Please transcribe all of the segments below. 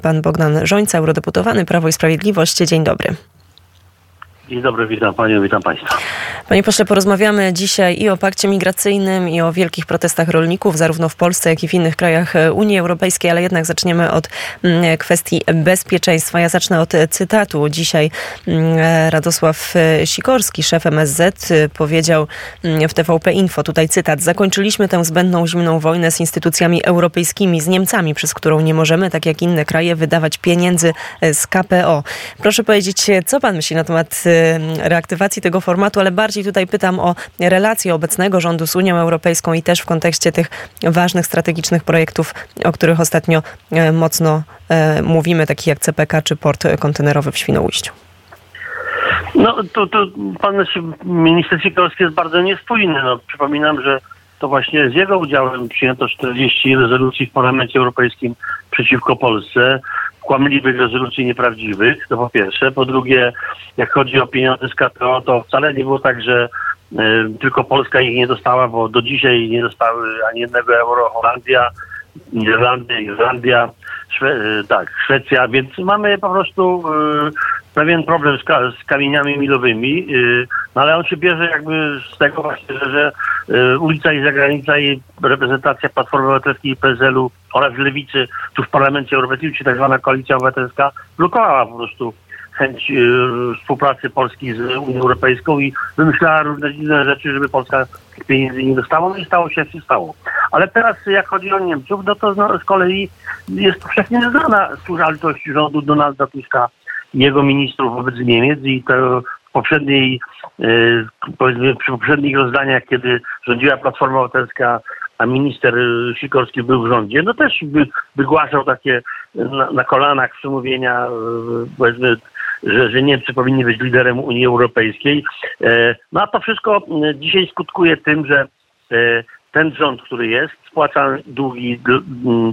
Pan Bogdan Żońca, eurodeputowany Prawo i Sprawiedliwość. Dzień dobry. Dzień dobry, witam Panią, witam Państwa. Panie pośle, porozmawiamy dzisiaj i o pakcie migracyjnym, i o wielkich protestach rolników, zarówno w Polsce, jak i w innych krajach Unii Europejskiej, ale jednak zaczniemy od mm, kwestii bezpieczeństwa. Ja zacznę od cytatu. Dzisiaj mm, Radosław Sikorski, szef MSZ, powiedział mm, w TVP Info, tutaj cytat, zakończyliśmy tę zbędną zimną wojnę z instytucjami europejskimi, z Niemcami, przez którą nie możemy, tak jak inne kraje, wydawać pieniędzy z KPO. Proszę powiedzieć, co pan myśli na temat reaktywacji tego formatu, ale bardziej tutaj pytam o relacje obecnego rządu z Unią Europejską i też w kontekście tych ważnych strategicznych projektów, o których ostatnio e, mocno e, mówimy, takich jak CPK czy port kontenerowy w Świnoujściu. No to, to pan minister Sikorski jest bardzo niespójny. No, przypominam, że to właśnie z jego udziałem przyjęto 40 rezolucji w Parlamencie Europejskim przeciwko Polsce kłamliwych rezolucji nieprawdziwych, to po pierwsze. Po drugie, jak chodzi o pieniądze z KPO, to wcale nie było tak, że y, tylko Polska ich nie dostała, bo do dzisiaj nie dostały ani jednego euro Holandia, Niderlandy, Irlandia, Szwe y, tak, Szwecja, więc mamy po prostu y, pewien problem z, ka z kamieniami milowymi, no ale on się bierze jakby z tego właśnie, że, że ulica i zagranica i reprezentacja Platformy Obywatelskiej i PSL-u oraz Lewicy tu w Parlamencie Europejskim, czy tak zwana Koalicja Obywatelska, blokowała po prostu chęć y, współpracy Polski z Unią Europejską i wymyślała różne dziwne rzeczy, żeby Polska pieniędzy nie dostała, no i stało się, jak się stało. Ale teraz, jak chodzi o Niemców, no to z kolei jest powszechnie znana służaltość rządu Donalda Tuska jego ministrów wobec Niemiec i to poprzedniej, y, powiedzmy, przy poprzednich rozdaniach, kiedy rządziła Platforma Obywatelska, a minister Sikorski był w rządzie, no też by, wygłaszał takie na, na kolanach przemówienia, powiedzmy, że, że Niemcy powinni być liderem Unii Europejskiej. E, no a to wszystko dzisiaj skutkuje tym, że e, ten rząd, który jest, spłaca długi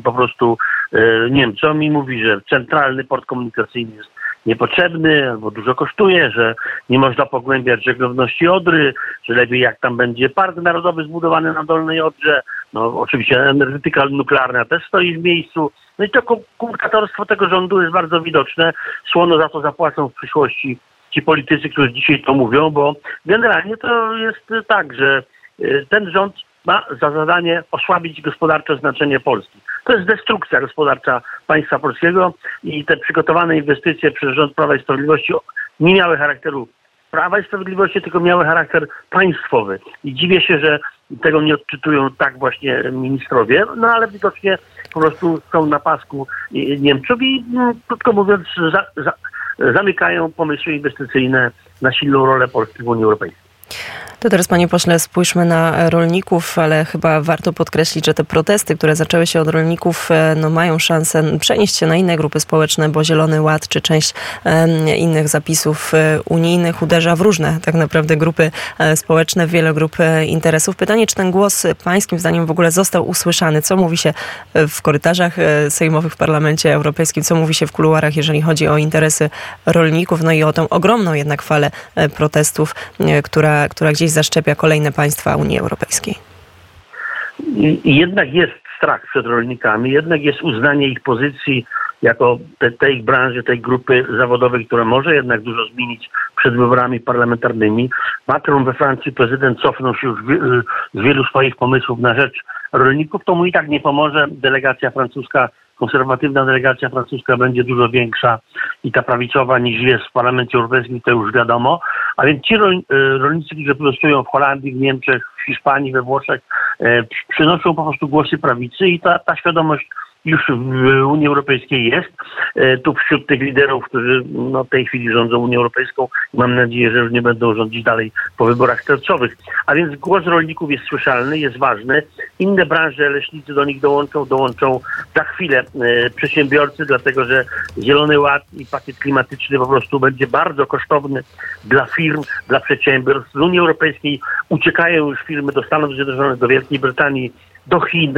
po prostu e, Niemcom i mówi, że centralny port komunikacyjny jest niepotrzebny albo dużo kosztuje, że nie można pogłębiać żeglowności Odry, że lepiej jak tam będzie park narodowy zbudowany na Dolnej Odrze. No oczywiście energetyka nuklearna też stoi w miejscu. No i to komunikatorstwo tego rządu jest bardzo widoczne. Słono za to zapłacą w przyszłości ci politycy, którzy dzisiaj to mówią, bo generalnie to jest tak, że y, ten rząd ma za zadanie osłabić gospodarcze znaczenie Polski. To jest destrukcja gospodarcza państwa polskiego i te przygotowane inwestycje przez rząd Prawa i Sprawiedliwości nie miały charakteru Prawa i Sprawiedliwości, tylko miały charakter państwowy. I dziwię się, że tego nie odczytują tak właśnie ministrowie, no ale widocznie po prostu są na pasku Niemców i no, krótko mówiąc za, za, zamykają pomysły inwestycyjne na silną rolę Polski w Unii Europejskiej. To teraz, panie pośle, spójrzmy na rolników, ale chyba warto podkreślić, że te protesty, które zaczęły się od rolników, e, no, mają szansę przenieść się na inne grupy społeczne, bo Zielony Ład czy część innych zapisów e, unijnych uderza w różne tak naprawdę grupy e, społeczne, wiele grup interesów. Pytanie, czy ten głos pańskim zdaniem w ogóle został usłyszany? Co mówi się w korytarzach sejmowych w Parlamencie Europejskim? Co mówi się w kuluarach, jeżeli chodzi o interesy rolników? No i o tę ogromną jednak falę protestów, która, która gdzieś zaszczepia kolejne państwa Unii Europejskiej? Jednak jest strach przed rolnikami, jednak jest uznanie ich pozycji jako te, tej branży, tej grupy zawodowej, która może jednak dużo zmienić przed wyborami parlamentarnymi. Macron we Francji, prezydent cofnął się już z wielu swoich pomysłów na rzecz rolników, to mu i tak nie pomoże. Delegacja francuska konserwatywna delegacja francuska będzie dużo większa i ta prawicowa niż jest w Parlamencie Europejskim, to już wiadomo. A więc ci e, rolnicy, którzy protestują w Holandii, w Niemczech, w Hiszpanii, we Włoszech, e, przynoszą po prostu głosy prawicy i ta, ta świadomość już w Unii Europejskiej jest. E, tu wśród tych liderów, którzy no, w tej chwili rządzą Unią Europejską, mam nadzieję, że już nie będą rządzić dalej po wyborach czerwcowych. A więc głos rolników jest słyszalny, jest ważny. Inne branże, leśnicy do nich dołączą, dołączą za chwilę e, przedsiębiorcy, dlatego że Zielony Ład i pakiet klimatyczny po prostu będzie bardzo kosztowny dla firm, dla przedsiębiorstw. Z Unii Europejskiej uciekają już firmy do Stanów Zjednoczonych, do Wielkiej Brytanii, do Chin.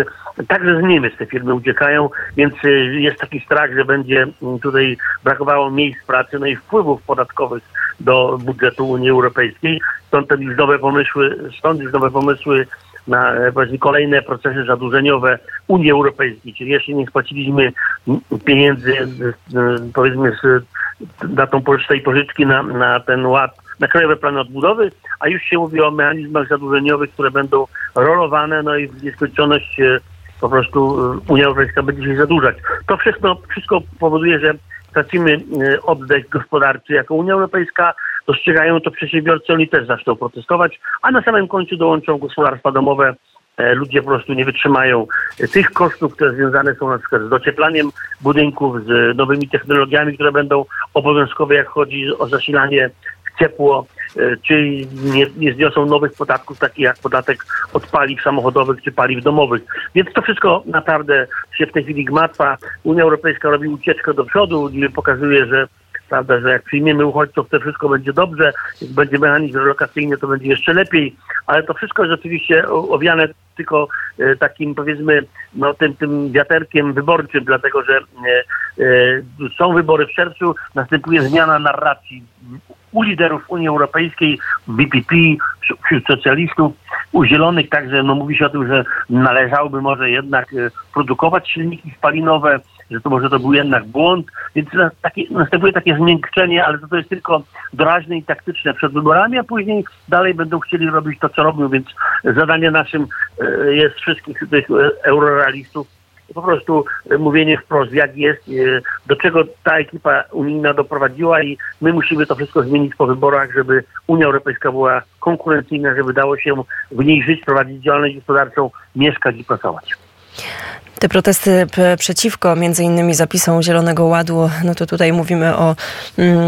Także z Niemiec te firmy uciekają, więc y, jest taki strach, że będzie tutaj brakowało miejsc pracy, no i wpływów podatkowych do budżetu Unii Europejskiej. Stąd te nowe pomysły, stąd już nowe pomysły na kolejne procesy zadłużeniowe Unii Europejskiej, czyli jeszcze nie spłaciliśmy pieniędzy powiedzmy z, na tą tej pożyczki na, na ten ład, na krajowe plany odbudowy, a już się mówi o mechanizmach zadłużeniowych, które będą rolowane, no i w nieskończoność po prostu Unia Europejska będzie się zadłużać. To wszystko, wszystko powoduje, że tracimy oddech gospodarczy jako Unia Europejska, dostrzegają to przedsiębiorcy, oni też zaczną protestować, a na samym końcu dołączą gospodarstwa domowe. E, ludzie po prostu nie wytrzymają tych kosztów, które związane są na przykład z docieplaniem budynków, z nowymi technologiami, które będą obowiązkowe, jak chodzi o zasilanie ciepło, e, czy nie, nie zniosą nowych podatków, takich jak podatek od paliw samochodowych czy paliw domowych. Więc to wszystko naprawdę się w tej chwili gmatwa. Unia Europejska robi ucieczkę do przodu, pokazuje, że prawda, że jak przyjmiemy uchodźców, to wszystko będzie dobrze, jak będzie mechanizm relokacyjny, to będzie jeszcze lepiej, ale to wszystko jest oczywiście owiane tylko e, takim powiedzmy no, tym, tym wiaterkiem wyborczym, dlatego że e, e, są wybory w czerwcu, następuje zmiana narracji u liderów Unii Europejskiej, BPP, wśród socjalistów, u zielonych także no, mówi się o tym, że należałoby może jednak produkować silniki spalinowe, że to może to był jednak błąd, więc takie, następuje takie zmiękczenie, ale to, to jest tylko doraźne i taktyczne przed wyborami, a później dalej będą chcieli robić to, co robią, więc zadanie naszym e, jest wszystkich tych e, eurorealistów po prostu mówienie wprost, jak jest, e, do czego ta ekipa unijna doprowadziła i my musimy to wszystko zmienić po wyborach, żeby Unia Europejska była konkurencyjna, żeby dało się w niej żyć, prowadzić działalność gospodarczą, mieszkać i pracować. Te protesty przeciwko między innymi zapisom Zielonego Ładu, no to tutaj mówimy o, mm,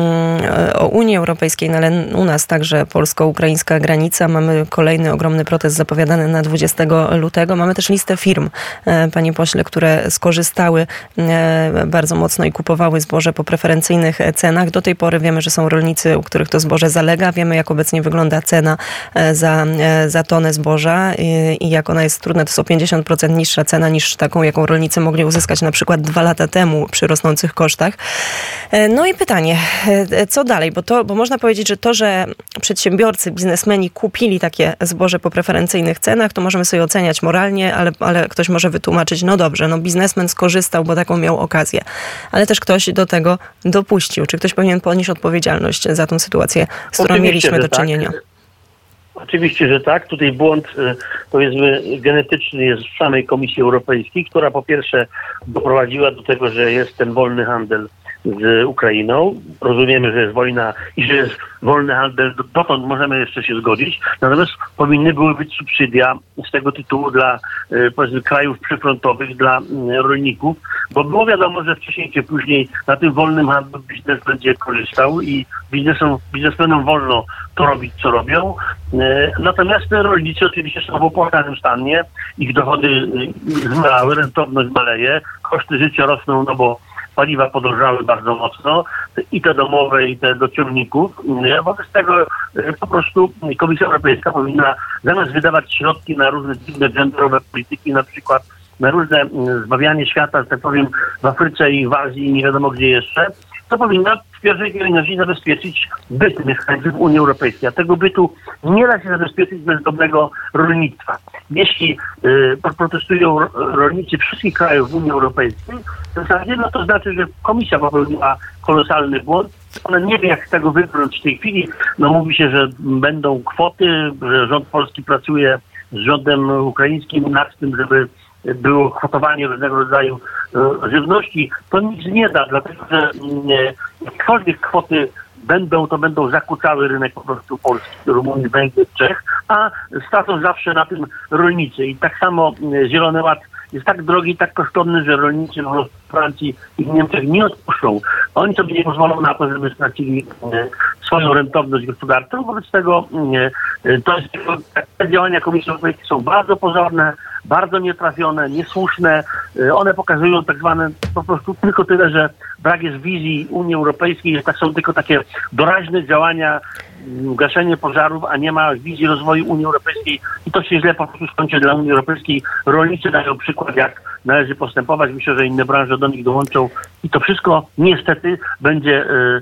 o Unii Europejskiej, no ale u nas także polsko-ukraińska granica. Mamy kolejny ogromny protest zapowiadany na 20 lutego. Mamy też listę firm, e, panie pośle, które skorzystały e, bardzo mocno i kupowały zboże po preferencyjnych cenach. Do tej pory wiemy, że są rolnicy, u których to zboże zalega. Wiemy, jak obecnie wygląda cena e, za, za tonę zboża i, i jak ona jest trudna. To są 50% niższa cena niż taką jaką rolnicy mogli uzyskać na przykład dwa lata temu przy rosnących kosztach. E, no i pytanie, e, co dalej? Bo, to, bo można powiedzieć, że to, że przedsiębiorcy, biznesmeni kupili takie zboże po preferencyjnych cenach, to możemy sobie oceniać moralnie, ale, ale ktoś może wytłumaczyć, no dobrze, no biznesmen skorzystał, bo taką miał okazję. Ale też ktoś do tego dopuścił. Czy ktoś powinien ponieść odpowiedzialność za tą sytuację, z którą Oczywiście, mieliśmy do tak. czynienia? Tak. Oczywiście, że tak. Tutaj błąd, y, powiedzmy, genetyczny jest w samej Komisji Europejskiej, która po pierwsze doprowadziła do tego, że jest ten wolny handel z Ukrainą. Rozumiemy, że jest wojna i że jest wolny handel, dotąd możemy jeszcze się zgodzić. Natomiast powinny były być subsydia z tego tytułu dla e, krajów przyfrontowych, dla rolników, bo było wiadomo, że wcześniej czy później na tym wolnym handlu biznes będzie korzystał i biznesom, biznesmenom wolno to robić, co robią. E, natomiast rolnicy oczywiście są w opłakanym stanie, ich dochody e, zmalały, rentowność maleje, koszty życia rosną, no bo paliwa podrożały bardzo mocno, i te domowe, i te do ciągników. Wobec tego e, po prostu Komisja Europejska powinna zamiast wydawać środki na różne dziwne genderowe polityki, na przykład na różne zbawianie świata, że tak powiem, w Afryce i w Azji i nie wiadomo gdzie jeszcze, to powinna w pierwszej kolejności zabezpieczyć byt mieszkańców Unii Europejskiej. A tego bytu nie da się zabezpieczyć bez dobrego rolnictwa. Jeśli y, protestują rolnicy wszystkich krajów Unii Europejskiej, to zasadzie no to znaczy, że komisja popełniła kolosalny błąd. Ona nie wie, jak z tego wybrnąć w tej chwili. No mówi się, że będą kwoty, że rząd polski pracuje z rządem ukraińskim nad tym, żeby było kwotowanie różnego rodzaju e, żywności, to nic nie da, dlatego że mm, jakkolwiek kwoty będą, to będą zakłócały rynek po prostu Polski, Rumunii, Węgier, Czech, a stracą zawsze na tym rolnicy. I tak samo mm, Zielony Ład jest tak drogi, tak kosztowny, że rolnicy w Francji i w Niemczech nie odpuszczą. Oni sobie nie pozwolą na to, żeby stracili mm, swoją rentowność gospodarczą. Wobec tego to jest te działania Komisji Europejskiej są bardzo pozorne, bardzo nietrafione, niesłuszne. Y, one pokazują tak zwane po prostu tylko tyle, że brak jest wizji Unii Europejskiej, tak są tylko takie doraźne działania, mm, gaszenie pożarów, a nie ma wizji rozwoju Unii Europejskiej i to się źle po prostu skończy dla Unii Europejskiej. Rolnicy dają przykład, jak należy postępować. Myślę, że inne branże do nich dołączą i to wszystko niestety będzie y,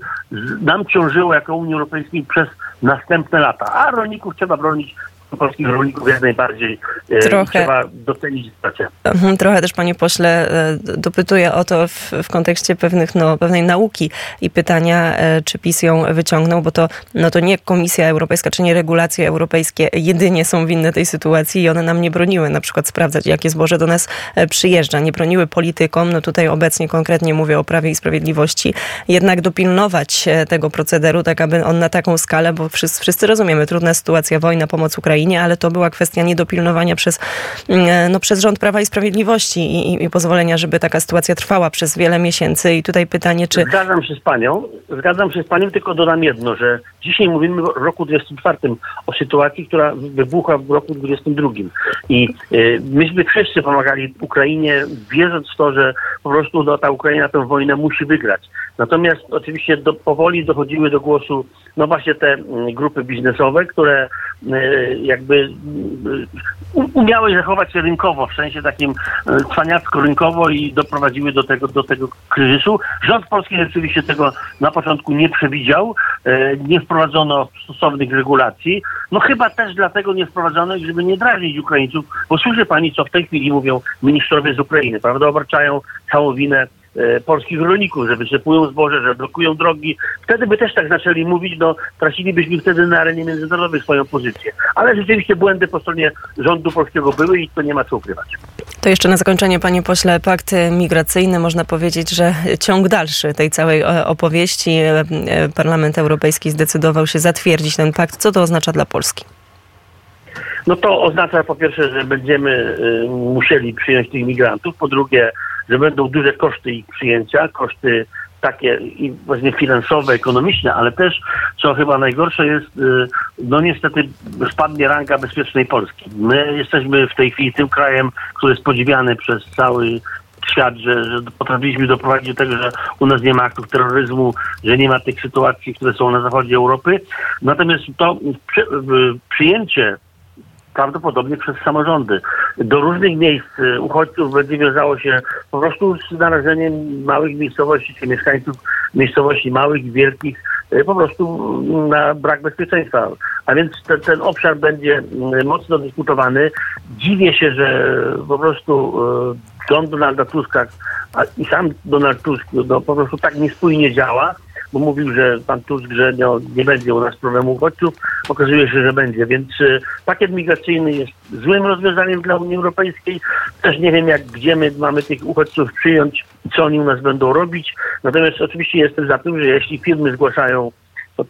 nam ciążyło jako Unii Europejskiej przez następne lata. A rolników trzeba bronić polskich rolników jak najbardziej e, Trochę. trzeba docenić sytuację. Mhm, Trochę też, panie pośle, e, dopytuję o to w, w kontekście pewnych, no, pewnej nauki i pytania, e, czy PiS ją wyciągnął, bo to, no, to nie Komisja Europejska, czy nie regulacje europejskie jedynie są winne tej sytuacji i one nam nie broniły na przykład sprawdzać, jakie zboże do nas przyjeżdża. Nie broniły politykom, no tutaj obecnie konkretnie mówię o Prawie i Sprawiedliwości, jednak dopilnować tego procederu, tak aby on na taką skalę, bo wszyscy, wszyscy rozumiemy, trudna sytuacja, wojna, pomoc Ukrainie, ale to była kwestia niedopilnowania przez, mm, no, przez rząd Prawa i Sprawiedliwości i, i, i pozwolenia, żeby taka sytuacja trwała przez wiele miesięcy. I tutaj pytanie, czy Zgadzam się z panią, zgadzam się z panią, tylko dodam jedno, że dzisiaj mówimy w roku 24 o sytuacji, która wybuchła w roku 22. I y, myśmy wszyscy pomagali Ukrainie, wierząc w to, że po prostu no, ta Ukraina tę wojnę musi wygrać. Natomiast oczywiście do, powoli dochodziły do głosu no właśnie te mm, grupy biznesowe, które y, jakby y, u- umiały zachować się rynkowo, w sensie takim e, cwaniacko-rynkowo i doprowadziły do tego, do tego kryzysu. Rząd polski rzeczywiście tego na początku nie przewidział, e, nie wprowadzono stosownych regulacji. No chyba też dlatego nie wprowadzono, żeby nie drażnić Ukraińców, bo słyszy pani, co w tej chwili mówią ministrowie z Ukrainy, prawda? Obarczają całą winę e, polskich rolników, że wysypują zboże, że blokują drogi. Wtedy by też tak zaczęli mówić, no tracilibyśmy wtedy na arenie międzynarodowej swoją pozycję. Ale rzeczywiście błędy po stronie rządu polskiego były i to nie ma co ukrywać. to jeszcze na zakończenie, panie pośle, pakt migracyjny, można powiedzieć, że ciąg dalszy tej całej e, opowieści. E, e, Parlament Europejski zdecydował się zatwierdzić ten pakt. Co to oznacza dla Polski? No to oznacza po pierwsze, że będziemy y, musieli przyjąć tych migrantów, po drugie, że będą duże koszty ich przyjęcia, koszty takie i właśnie finansowe, ekonomiczne, ale też, co chyba najgorsze jest, y, no niestety spadnie ranga bezpiecznej Polski. My jesteśmy w tej chwili tym krajem, który jest podziwiany przez cały świat, że, że potrafiliśmy doprowadzić do tego, że u nas nie ma aktów terroryzmu, że nie ma tych sytuacji, które są na zachodzie Europy. Natomiast to przy, przyjęcie prawdopodobnie przez samorządy. Do różnych miejsc y, uchodźców będzie wiązało się po prostu z narażeniem małych miejscowości, czy mieszkańców miejscowości małych i wielkich y, po prostu mm, na brak bezpieczeństwa. A więc ten, ten obszar będzie mm, mocno dyskutowany. Dziwię się, że po prostu y, rząd Donalda Tuska i sam Donald Tusk no, po prostu tak niespójnie działa, bo mówił, że pan Tusk, że nie będzie u nas problemu uchodźców. Okazuje się, że będzie, więc y, pakiet migracyjny jest złym rozwiązaniem dla Unii Europejskiej. Też nie wiem, jak gdzie my mamy tych uchodźców przyjąć co oni u nas będą robić. Natomiast oczywiście jestem za tym, że jeśli firmy zgłaszają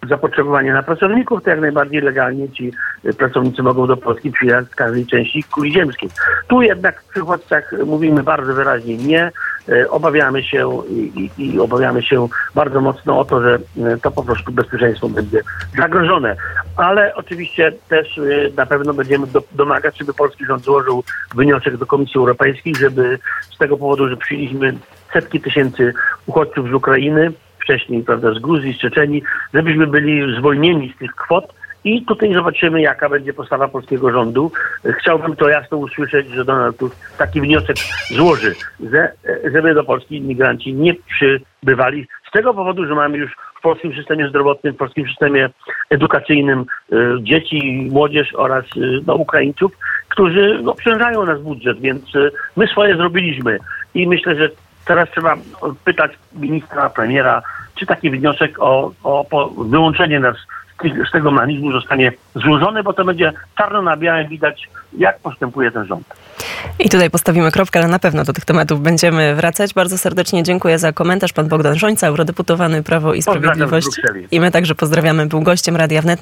zapotrzebowanie na pracowników, to jak najbardziej legalnie ci y, pracownicy mogą do Polski przyjechać z każdej części kuli ziemskiej. Tu jednak w uchodźcach mówimy bardzo wyraźnie nie. Y, Obawiamy się i, i, i obawiamy się bardzo mocno o to, że y, to po prostu bezpieczeństwo będzie zagrożone. Ale oczywiście też y, na pewno będziemy do, domagać, żeby polski rząd złożył wniosek do Komisji Europejskiej, żeby z tego powodu, że przyjęliśmy setki tysięcy uchodźców z Ukrainy, wcześniej, prawda, z Gruzji, z Czeczenii, żebyśmy byli zwolnieni z tych kwot i tutaj zobaczymy, jaka będzie postawa polskiego rządu. Chciałbym to jasno usłyszeć, że Donald Tusk taki wniosek złoży, że, żeby do Polski imigranci nie przybywali z tego powodu, że mamy już w polskim systemie zdrowotnym, w polskim systemie edukacyjnym y, dzieci, młodzież oraz y, no, Ukraińców, którzy no, obciążają nasz budżet, więc y, my swoje zrobiliśmy i myślę, że teraz trzeba pytać ministra, premiera, czy taki wniosek o, o po wyłączenie nas z tego mechanizmu zostanie złożony, bo to będzie czarno na białym widać, jak postępuje ten rząd. I tutaj postawimy kropkę, ale na pewno do tych tematów będziemy wracać. Bardzo serdecznie dziękuję za komentarz. Pan Bogdan Żońca, eurodeputowany Prawo i Sprawiedliwość. I my także pozdrawiamy. Był gościem Radia Wnet.